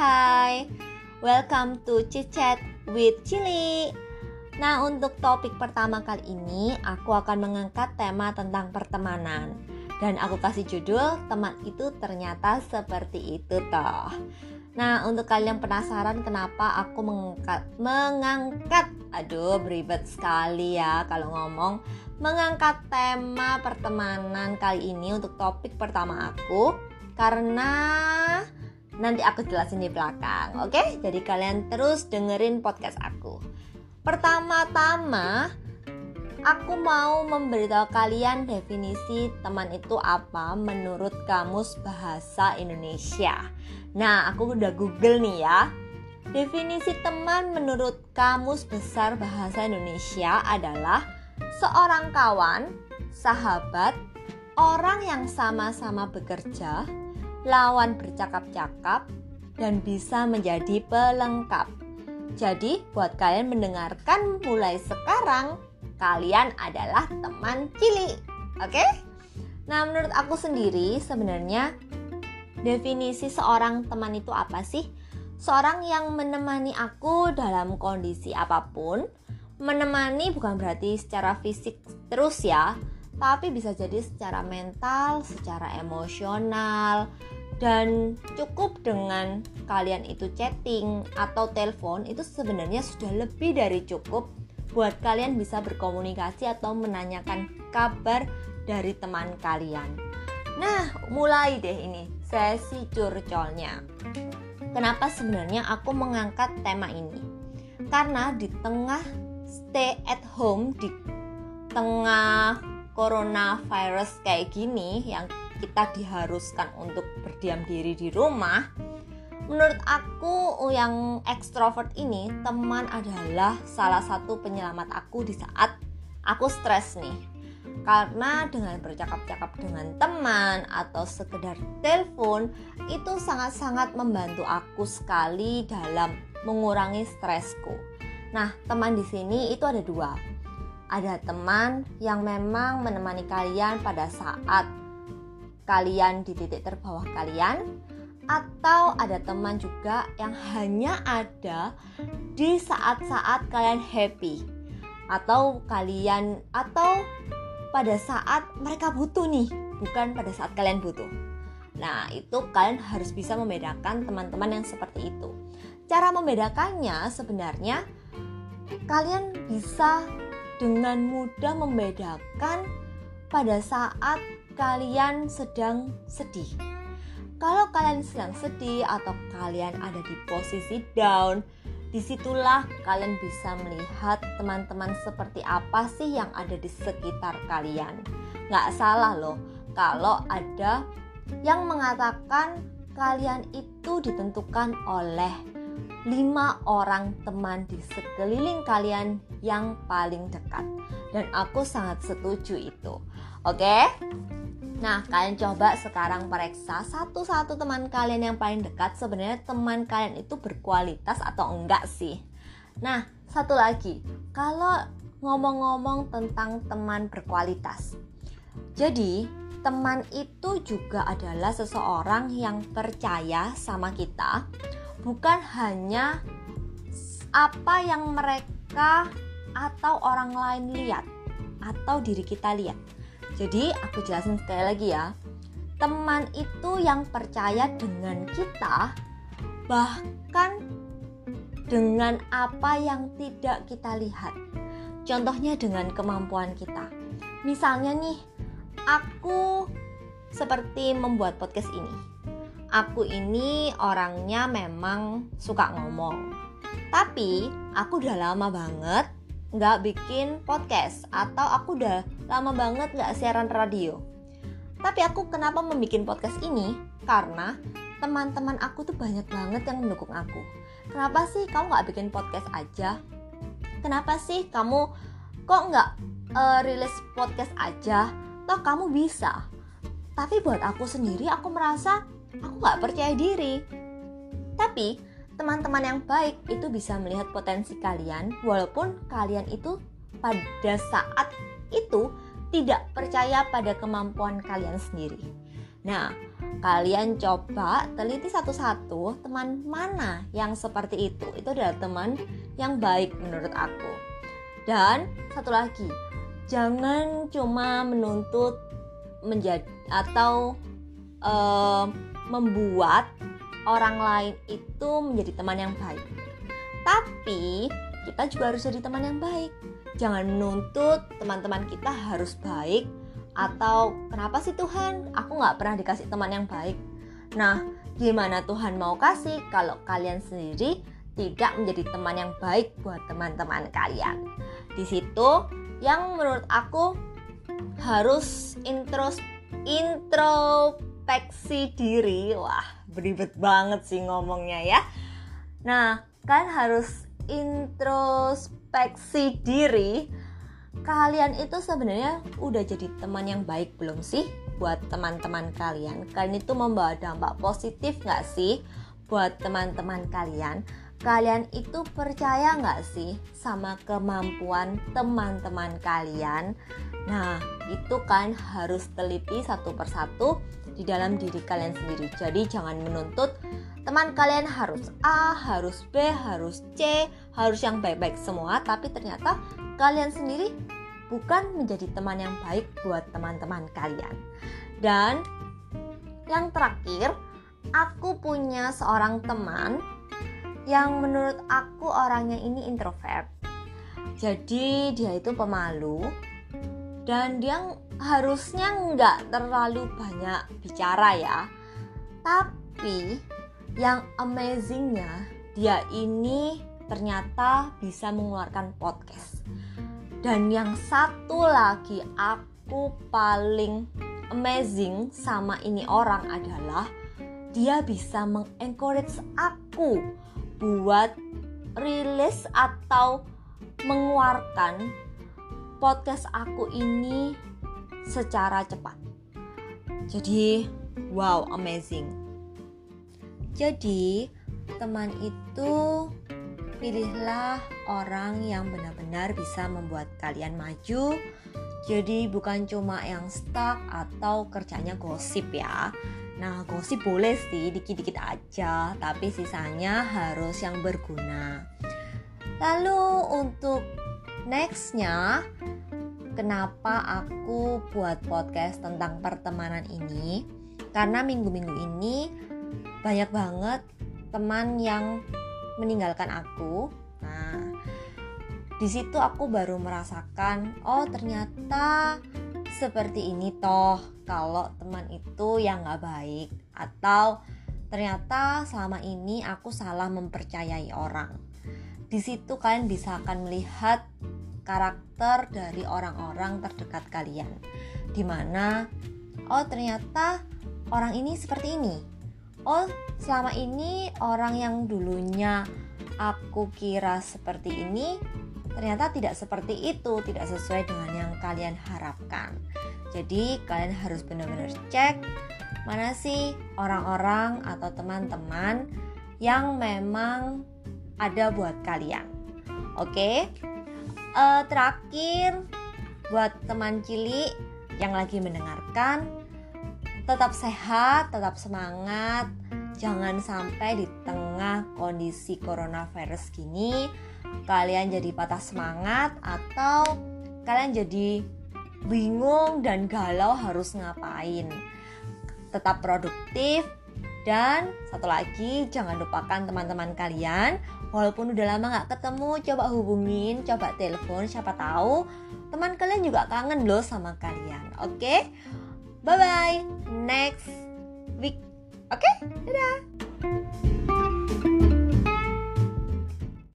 hai Welcome to Chat with Chili. Nah untuk topik pertama kali ini Aku akan mengangkat tema tentang pertemanan. Dan aku kasih judul Teman itu ternyata seperti itu toh. Nah untuk kalian penasaran kenapa aku mengangkat Mengangkat? Aduh beribet sekali ya kalau ngomong. Mengangkat tema pertemanan kali ini untuk topik pertama aku Karena Nanti aku jelasin di belakang, oke? Okay? Jadi kalian terus dengerin podcast aku. Pertama-tama, aku mau memberitahu kalian definisi teman itu apa menurut Kamus Bahasa Indonesia. Nah, aku udah Google nih ya. Definisi teman menurut Kamus Besar Bahasa Indonesia adalah seorang kawan, sahabat, orang yang sama-sama bekerja, lawan bercakap-cakap, dan bisa menjadi pelengkap. Jadi, buat kalian mendengarkan mulai sekarang, kalian adalah teman cili. Oke? Nah, menurut aku sendiri sebenarnya definisi seorang teman itu apa sih? Seorang yang menemani aku dalam kondisi apa pun. Menemani bukan berarti secara fisik terus ya, tapi bisa jadi secara mental, secara emosional, dan cukup dengan kalian itu chatting atau telepon itu sebenarnya sudah lebih dari cukup buat kalian bisa berkomunikasi atau menanyakan kabar dari teman kalian. Nah, mulai deh ini sesi curcolnya. Kenapa sebenarnya aku mengangkat tema ini? Karena di tengah stay at home di tengah coronavirus kayak gini yang kita diharuskan untuk berdiam diri di rumah, menurut aku yang ekstrovert ini teman adalah salah satu penyelamat aku di saat aku stres nih. Karena dengan bercakap-cakap dengan teman atau sekedar telepon itu sangat-sangat membantu aku sekali dalam mengurangi stresku. Nah, teman di sini itu ada dua. Ada teman yang memang menemani kalian pada saat kalian di titik terbawah kalian atau ada teman juga yang hanya ada di saat-saat kalian happy atau kalian atau pada saat mereka butuh nih bukan pada saat kalian butuh. Nah itu kalian harus bisa membedakan teman-teman yang seperti itu. Cara membedakannya sebenarnya kalian bisa dengan mudah membedakan pada saat kalian sedang sedih. Kalau kalian sedang sedih atau kalian ada di posisi down, di situlah kalian bisa melihat teman-teman seperti apa sih yang ada di sekitar kalian. Nggak salah loh kalau ada yang mengatakan kalian itu ditentukan oleh lima orang teman di sekeliling kalian yang paling dekat. Dan aku sangat setuju itu. Oke? Nah, kalian coba sekarang periksa satu-satu teman kalian yang paling dekat sebenarnya teman kalian itu berkualitas atau enggak sih. Nah, satu lagi, kalau ngomong-ngomong tentang teman berkualitas. Jadi, teman itu juga adalah seseorang yang percaya sama kita, bukan hanya apa yang mereka atau orang lain lihat atau diri kita lihat jadi aku jelasin sekali lagi ya. Teman itu yang percaya dengan kita bahkan dengan apa yang tidak kita lihat. Contohnya dengan kemampuan kita. Misalnya nih, aku seperti membuat podcast ini. Aku ini orangnya memang suka ngomong. Tapi aku udah lama banget nggak bikin podcast atau aku udah lama banget nggak siaran radio. Tapi aku kenapa membuat podcast ini? Karena teman-teman aku tuh banyak banget yang mendukung aku. Kenapa sih kamu nggak bikin podcast aja? Kenapa sih kamu kok nggak uh, rilis podcast aja? Toh kamu bisa. Tapi buat aku sendiri aku merasa aku nggak percaya diri. Tapi teman-teman yang baik itu bisa melihat potensi kalian walaupun kalian itu pada saat itu tidak percaya pada kemampuan kalian sendiri. Nah, kalian coba teliti satu-satu teman mana yang seperti itu. Itu adalah teman yang baik menurut aku. Dan satu lagi, jangan cuma menuntut menjadi atau uh, membuat orang lain itu menjadi teman yang baik. Tapi kita juga harus jadi teman yang baik. Jangan menuntut teman-teman kita harus baik atau kenapa sih Tuhan aku nggak pernah dikasih teman yang baik nah gimana Tuhan mau kasih kalau kalian sendiri tidak menjadi teman yang baik buat teman-teman kalian di situ yang menurut aku harus intros introspeksi diri wah beribet banget sih ngomongnya ya nah kan harus introspeksi diri kalian itu sebenarnya udah jadi teman yang baik belum sih buat teman-teman kalian? Kalian itu membawa dampak positif nggak sih buat teman-teman kalian? Kalian itu percaya nggak sih sama kemampuan teman-teman kalian? Nah, itu kan harus teliti satu persatu di dalam diri kalian sendiri. Jadi jangan menuntut teman kalian harus A, harus B, harus C, harus yang baik-baik semua, tapi ternyata kalian sendiri bukan menjadi teman yang baik buat teman-teman kalian. Dan yang terakhir, aku punya seorang teman yang menurut aku orangnya ini introvert. Jadi dia itu pemalu dan dia harusnya nggak terlalu banyak bicara ya. Tapi yang amazingnya dia ini ternyata bisa mengeluarkan podcast. Dan yang satu lagi aku paling amazing sama ini orang adalah dia bisa mengencourage aku buat rilis atau mengeluarkan podcast aku ini secara cepat. Jadi, wow, amazing. Jadi, teman itu pilihlah orang yang benar-benar bisa membuat kalian maju. Jadi bukan cuma yang stuck atau kerjanya gosip ya. Nah, gosip boleh sih dikit-dikit aja, tapi sisanya harus yang berguna. Lalu untuk nextnya, kenapa aku buat podcast tentang pertemanan ini? Karena minggu-minggu ini banyak banget teman yang meninggalkan aku. Nah, di situ aku baru merasakan, oh ternyata seperti ini toh kalau teman itu yang nggak baik atau ternyata selama ini aku salah mempercayai orang. Di situ kalian bisa akan melihat karakter dari orang-orang terdekat kalian. Di mana, oh ternyata orang ini seperti ini oh selama ini orang yang dulunya aku kira seperti ini ternyata tidak seperti itu, tidak sesuai dengan yang kalian harapkan. Jadi kalian harus benar-benar cek mana sih orang-orang atau teman-teman yang memang ada buat kalian. Oke, uh, terakhir buat teman cili yang lagi mendengarkan, tetap sehat, tetap semangat. Jangan sampai di tengah kondisi coronavirus gini kalian jadi patah semangat atau kalian jadi bingung dan galau harus ngapain. Tetap produktif dan satu lagi jangan lupakan teman-teman kalian walaupun udah lama nggak ketemu coba hubungin coba telepon siapa tahu teman kalian juga kangen loh sama kalian oke okay? Bye bye. Next week. Oke, okay? dadah.